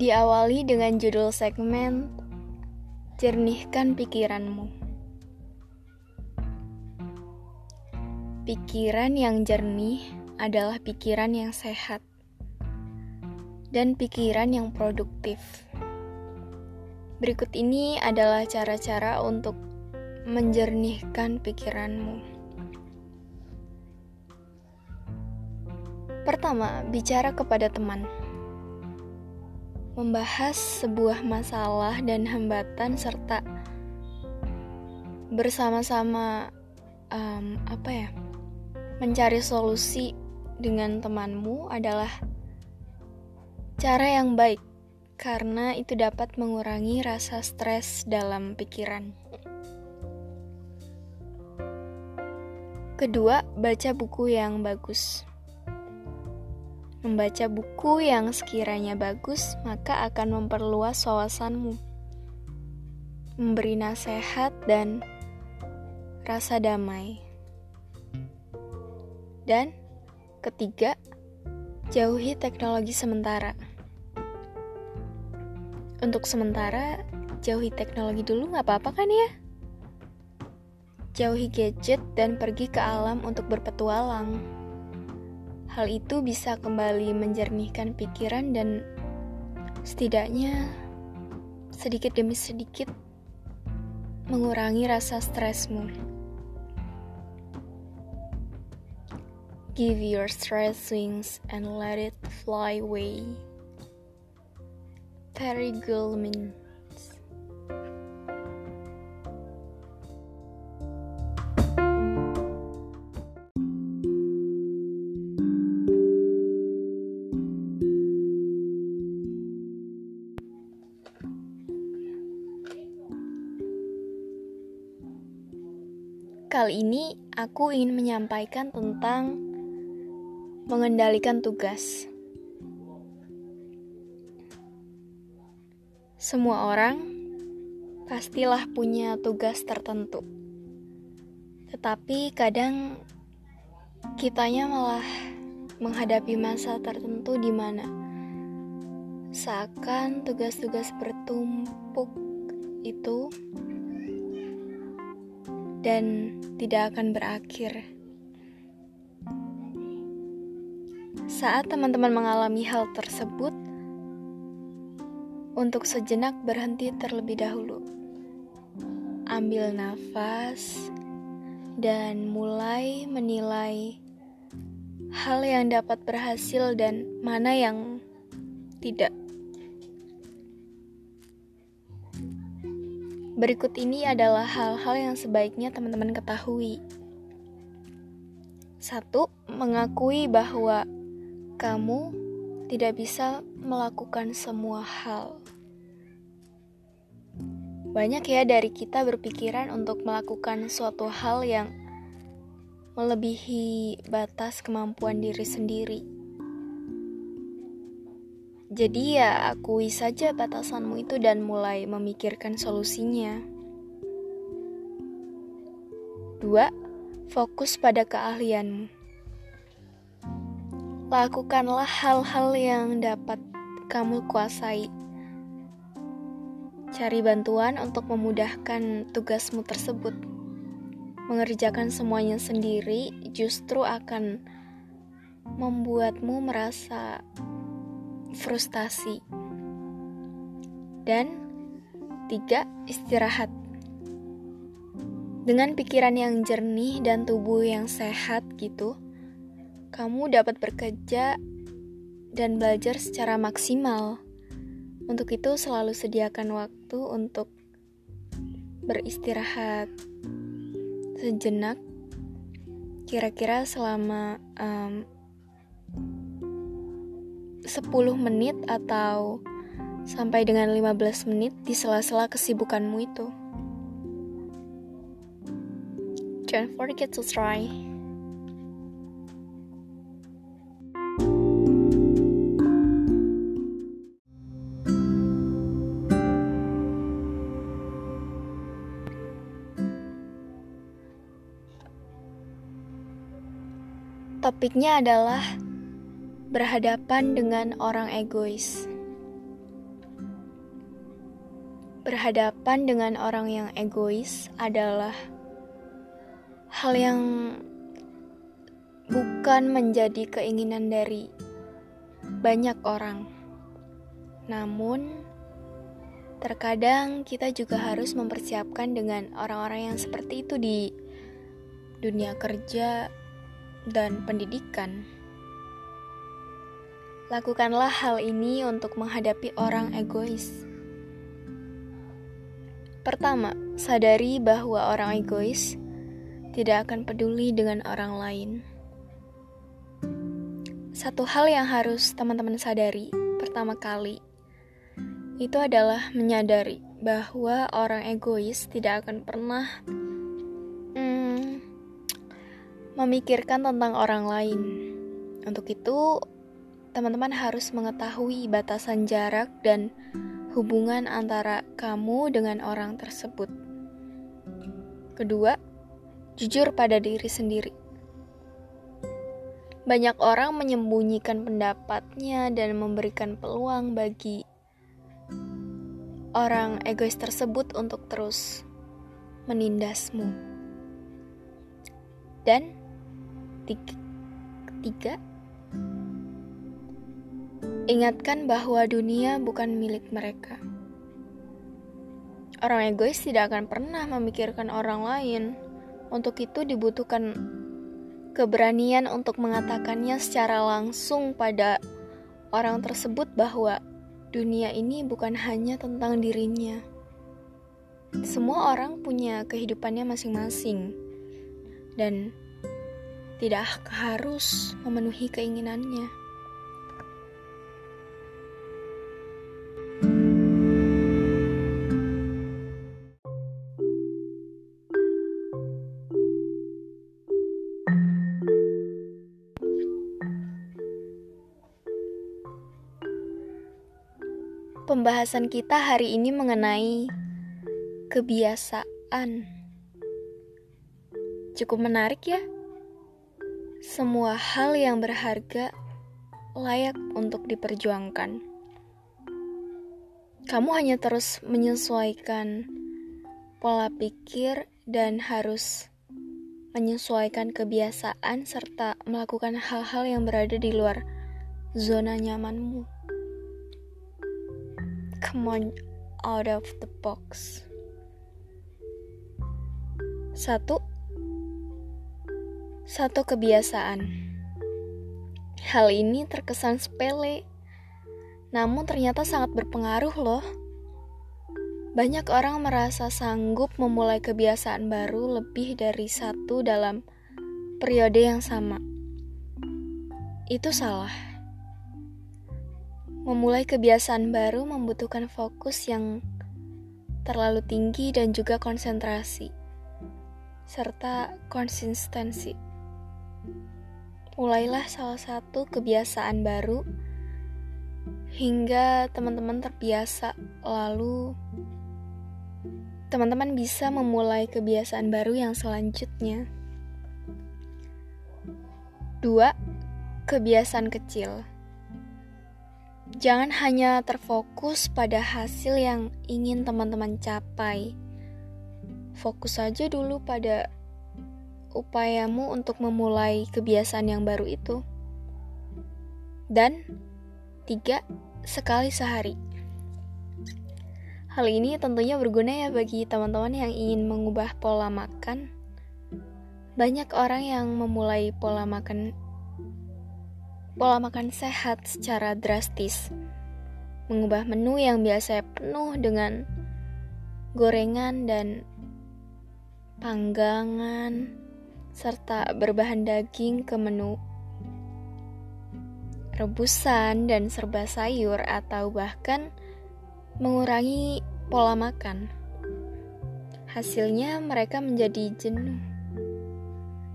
Diawali dengan judul segmen Jernihkan pikiranmu. Pikiran yang jernih adalah pikiran yang sehat dan pikiran yang produktif. Berikut ini adalah cara-cara untuk menjernihkan pikiranmu. Pertama, bicara kepada teman membahas sebuah masalah dan hambatan serta bersama-sama um, apa ya mencari solusi dengan temanmu adalah cara yang baik karena itu dapat mengurangi rasa stres dalam pikiran. Kedua, baca buku yang bagus. Membaca buku yang sekiranya bagus, maka akan memperluas wawasanmu, memberi nasihat dan rasa damai. Dan ketiga, jauhi teknologi sementara. Untuk sementara, jauhi teknologi dulu nggak apa-apa kan ya? Jauhi gadget dan pergi ke alam untuk berpetualang. Hal itu bisa kembali menjernihkan pikiran dan setidaknya sedikit demi sedikit mengurangi rasa stresmu. Give your stress wings and let it fly away. Terry Gilman Kali ini aku ingin menyampaikan tentang mengendalikan tugas. Semua orang pastilah punya tugas tertentu. Tetapi kadang kitanya malah menghadapi masa tertentu di mana seakan tugas-tugas bertumpuk itu dan tidak akan berakhir. Saat teman-teman mengalami hal tersebut, untuk sejenak berhenti terlebih dahulu. Ambil nafas dan mulai menilai hal yang dapat berhasil dan mana yang tidak. Berikut ini adalah hal-hal yang sebaiknya teman-teman ketahui. Satu, mengakui bahwa kamu tidak bisa melakukan semua hal. Banyak ya dari kita berpikiran untuk melakukan suatu hal yang melebihi batas kemampuan diri sendiri. Jadi ya akui saja batasanmu itu dan mulai memikirkan solusinya. Dua, fokus pada keahlianmu. Lakukanlah hal-hal yang dapat kamu kuasai. Cari bantuan untuk memudahkan tugasmu tersebut. Mengerjakan semuanya sendiri justru akan membuatmu merasa frustasi. Dan tiga, istirahat. Dengan pikiran yang jernih dan tubuh yang sehat gitu, kamu dapat bekerja dan belajar secara maksimal. Untuk itu selalu sediakan waktu untuk beristirahat sejenak kira-kira selama um, 10 menit atau sampai dengan 15 menit di sela-sela kesibukanmu itu. Don't forget to try. Topiknya adalah berhadapan dengan orang egois. berhadapan dengan orang yang egois adalah hal yang bukan menjadi keinginan dari banyak orang. Namun, terkadang kita juga harus mempersiapkan dengan orang-orang yang seperti itu di dunia kerja dan pendidikan. Lakukanlah hal ini untuk menghadapi orang egois. Pertama, sadari bahwa orang egois tidak akan peduli dengan orang lain. Satu hal yang harus teman-teman sadari pertama kali itu adalah menyadari bahwa orang egois tidak akan pernah hmm, memikirkan tentang orang lain. Untuk itu, teman-teman harus mengetahui batasan jarak dan hubungan antara kamu dengan orang tersebut. Kedua, jujur pada diri sendiri. Banyak orang menyembunyikan pendapatnya dan memberikan peluang bagi orang egois tersebut untuk terus menindasmu. Dan ketiga, Ingatkan bahwa dunia bukan milik mereka. Orang egois tidak akan pernah memikirkan orang lain. Untuk itu dibutuhkan keberanian untuk mengatakannya secara langsung pada orang tersebut bahwa dunia ini bukan hanya tentang dirinya. Semua orang punya kehidupannya masing-masing dan tidak harus memenuhi keinginannya. Pembahasan kita hari ini mengenai kebiasaan. Cukup menarik ya. Semua hal yang berharga layak untuk diperjuangkan. Kamu hanya terus menyesuaikan pola pikir dan harus menyesuaikan kebiasaan serta melakukan hal-hal yang berada di luar zona nyamanmu come on out of the box. Satu, satu kebiasaan. Hal ini terkesan sepele, namun ternyata sangat berpengaruh loh. Banyak orang merasa sanggup memulai kebiasaan baru lebih dari satu dalam periode yang sama. Itu salah. Memulai kebiasaan baru membutuhkan fokus yang terlalu tinggi dan juga konsentrasi, serta konsistensi. Mulailah salah satu kebiasaan baru hingga teman-teman terbiasa, lalu teman-teman bisa memulai kebiasaan baru yang selanjutnya. Dua, kebiasaan kecil. Jangan hanya terfokus pada hasil yang ingin teman-teman capai. Fokus saja dulu pada upayamu untuk memulai kebiasaan yang baru itu. Dan tiga, sekali sehari. Hal ini tentunya berguna ya bagi teman-teman yang ingin mengubah pola makan. Banyak orang yang memulai pola makan pola makan sehat secara drastis, mengubah menu yang biasa penuh dengan gorengan dan panggangan, serta berbahan daging ke menu rebusan dan serba sayur, atau bahkan mengurangi pola makan. Hasilnya, mereka menjadi jenuh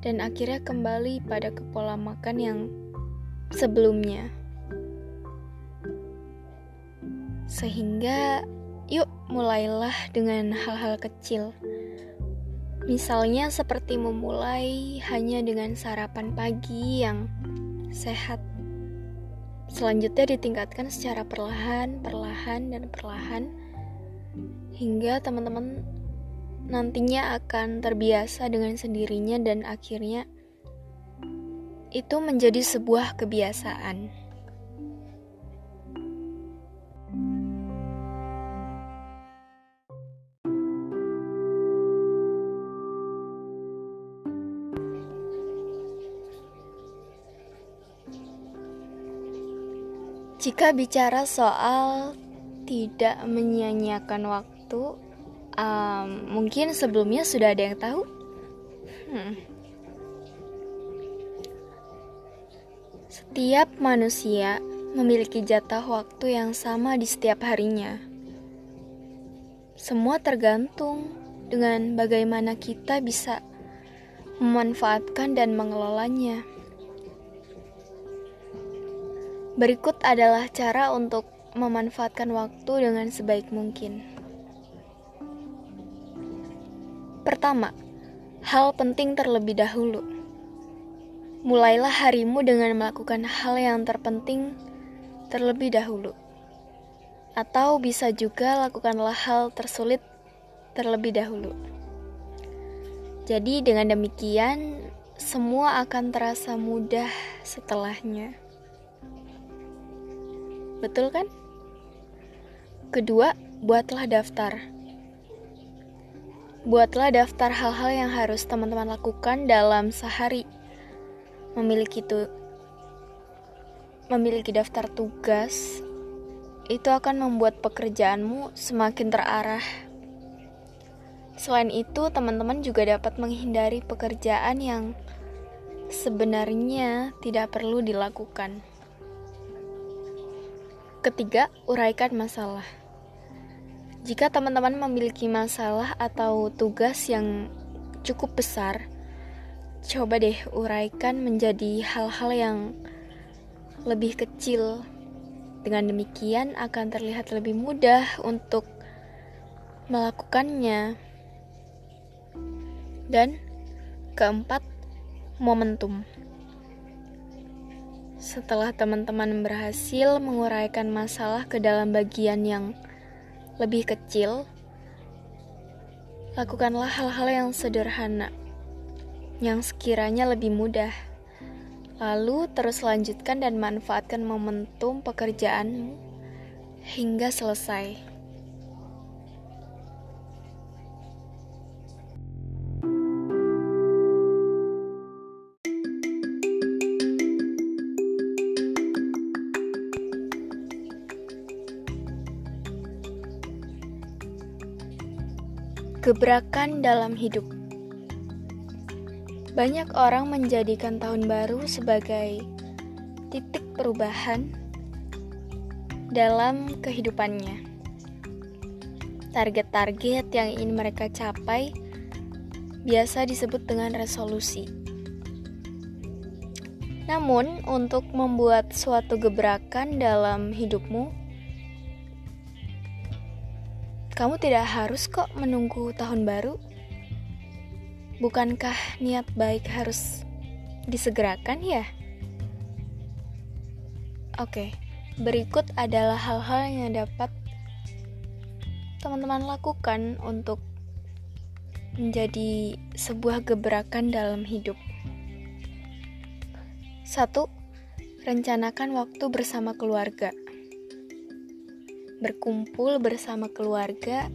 dan akhirnya kembali pada ke pola makan yang sebelumnya. Sehingga yuk mulailah dengan hal-hal kecil. Misalnya seperti memulai hanya dengan sarapan pagi yang sehat. Selanjutnya ditingkatkan secara perlahan, perlahan, dan perlahan hingga teman-teman nantinya akan terbiasa dengan sendirinya dan akhirnya itu menjadi sebuah kebiasaan. Jika bicara soal tidak menyia-nyiakan waktu, um, mungkin sebelumnya sudah ada yang tahu. Hmm. Setiap manusia memiliki jatah waktu yang sama di setiap harinya. Semua tergantung dengan bagaimana kita bisa memanfaatkan dan mengelolanya. Berikut adalah cara untuk memanfaatkan waktu dengan sebaik mungkin. Pertama, hal penting terlebih dahulu. Mulailah harimu dengan melakukan hal yang terpenting terlebih dahulu. Atau bisa juga lakukanlah hal tersulit terlebih dahulu. Jadi dengan demikian semua akan terasa mudah setelahnya. Betul kan? Kedua, buatlah daftar. Buatlah daftar hal-hal yang harus teman-teman lakukan dalam sehari. Memiliki itu memiliki daftar tugas itu akan membuat pekerjaanmu semakin terarah. Selain itu, teman-teman juga dapat menghindari pekerjaan yang sebenarnya tidak perlu dilakukan. Ketiga, uraikan masalah. Jika teman-teman memiliki masalah atau tugas yang cukup besar, coba deh uraikan menjadi hal-hal yang lebih kecil. Dengan demikian akan terlihat lebih mudah untuk melakukannya. Dan keempat, momentum. Setelah teman-teman berhasil menguraikan masalah ke dalam bagian yang lebih kecil, lakukanlah hal-hal yang sederhana, yang sekiranya lebih mudah. Lalu terus lanjutkan dan manfaatkan momentum pekerjaanmu hingga selesai. Gebrakan dalam hidup. Banyak orang menjadikan tahun baru sebagai titik perubahan dalam kehidupannya. Target-target yang ingin mereka capai biasa disebut dengan resolusi. Namun, untuk membuat suatu gebrakan dalam hidupmu, kamu tidak harus kok menunggu tahun baru. Bukankah niat baik harus disegerakan ya? Oke, berikut adalah hal-hal yang dapat teman-teman lakukan untuk menjadi sebuah gebrakan dalam hidup. Satu, rencanakan waktu bersama keluarga berkumpul bersama keluarga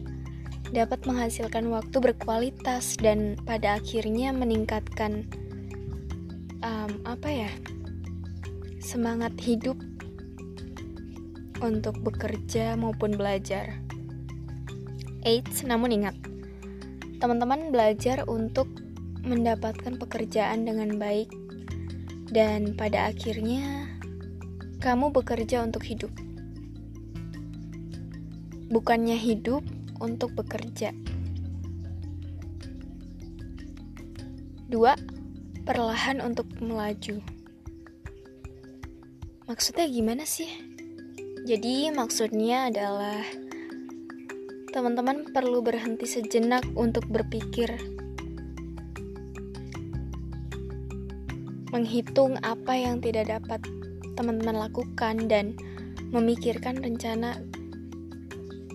dapat menghasilkan waktu berkualitas dan pada akhirnya meningkatkan um, apa ya semangat hidup untuk bekerja maupun belajar. Eits, namun ingat, teman-teman belajar untuk mendapatkan pekerjaan dengan baik dan pada akhirnya kamu bekerja untuk hidup bukannya hidup untuk bekerja. Dua, perlahan untuk melaju. Maksudnya gimana sih? Jadi maksudnya adalah teman-teman perlu berhenti sejenak untuk berpikir menghitung apa yang tidak dapat teman-teman lakukan dan memikirkan rencana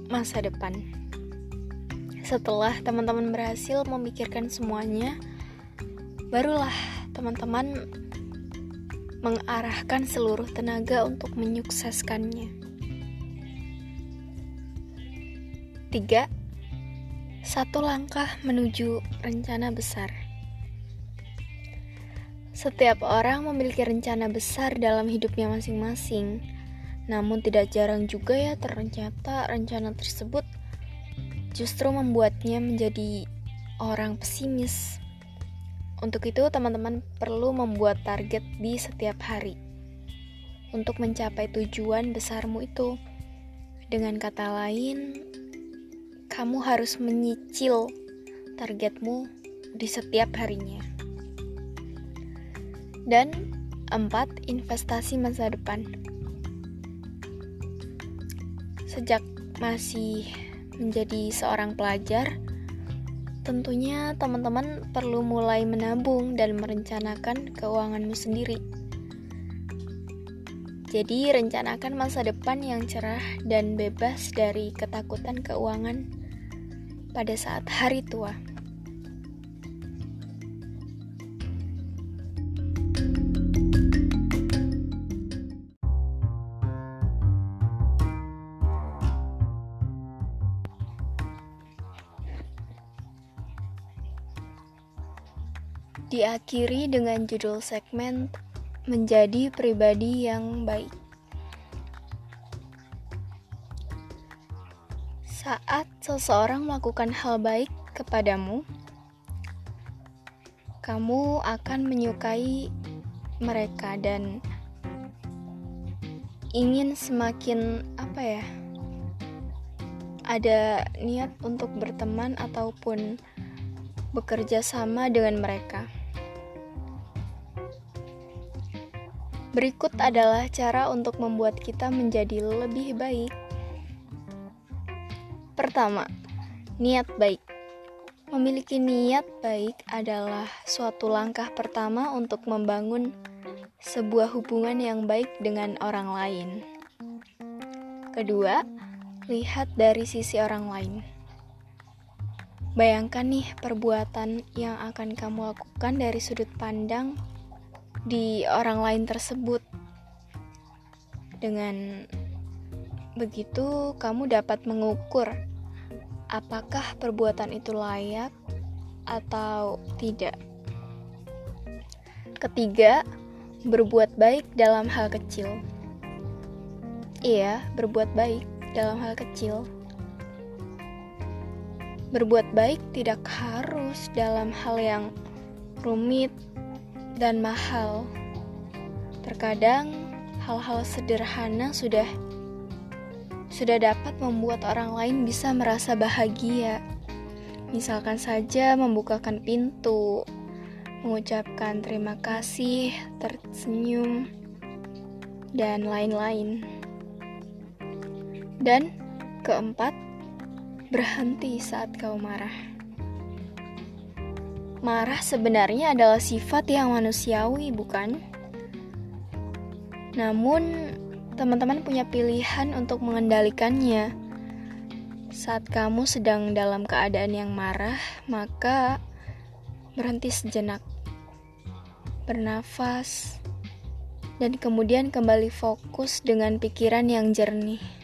masa depan. Setelah teman-teman berhasil memikirkan semuanya, barulah teman-teman mengarahkan seluruh tenaga untuk menyukseskannya. Tiga, satu langkah menuju rencana besar. Setiap orang memiliki rencana besar dalam hidupnya masing-masing, namun tidak jarang juga ya ternyata rencana tersebut justru membuatnya menjadi orang pesimis. Untuk itu, teman-teman perlu membuat target di setiap hari untuk mencapai tujuan besarmu itu. Dengan kata lain, kamu harus menyicil targetmu di setiap harinya. Dan empat, investasi masa depan. Sejak masih menjadi seorang pelajar, tentunya teman-teman perlu mulai menabung dan merencanakan keuanganmu sendiri. Jadi, rencanakan masa depan yang cerah dan bebas dari ketakutan keuangan pada saat hari tua. Diakhiri dengan judul segmen menjadi pribadi yang baik. Saat seseorang melakukan hal baik kepadamu, kamu akan menyukai mereka dan ingin semakin apa ya? Ada niat untuk berteman ataupun bekerja sama dengan mereka. Berikut adalah cara untuk membuat kita menjadi lebih baik. Pertama, niat baik. Memiliki niat baik adalah suatu langkah pertama untuk membangun sebuah hubungan yang baik dengan orang lain. Kedua, lihat dari sisi orang lain. Bayangkan nih perbuatan yang akan kamu lakukan dari sudut pandang di orang lain tersebut. Dengan begitu, kamu dapat mengukur apakah perbuatan itu layak atau tidak. Ketiga, berbuat baik dalam hal kecil. Iya, berbuat baik dalam hal kecil. Berbuat baik tidak harus dalam hal yang rumit dan mahal. Terkadang hal-hal sederhana sudah sudah dapat membuat orang lain bisa merasa bahagia. Misalkan saja membukakan pintu, mengucapkan terima kasih, tersenyum, dan lain-lain. Dan keempat, berhenti saat kau marah. Marah sebenarnya adalah sifat yang manusiawi, bukan? Namun, teman-teman punya pilihan untuk mengendalikannya. Saat kamu sedang dalam keadaan yang marah, maka berhenti sejenak, bernafas, dan kemudian kembali fokus dengan pikiran yang jernih.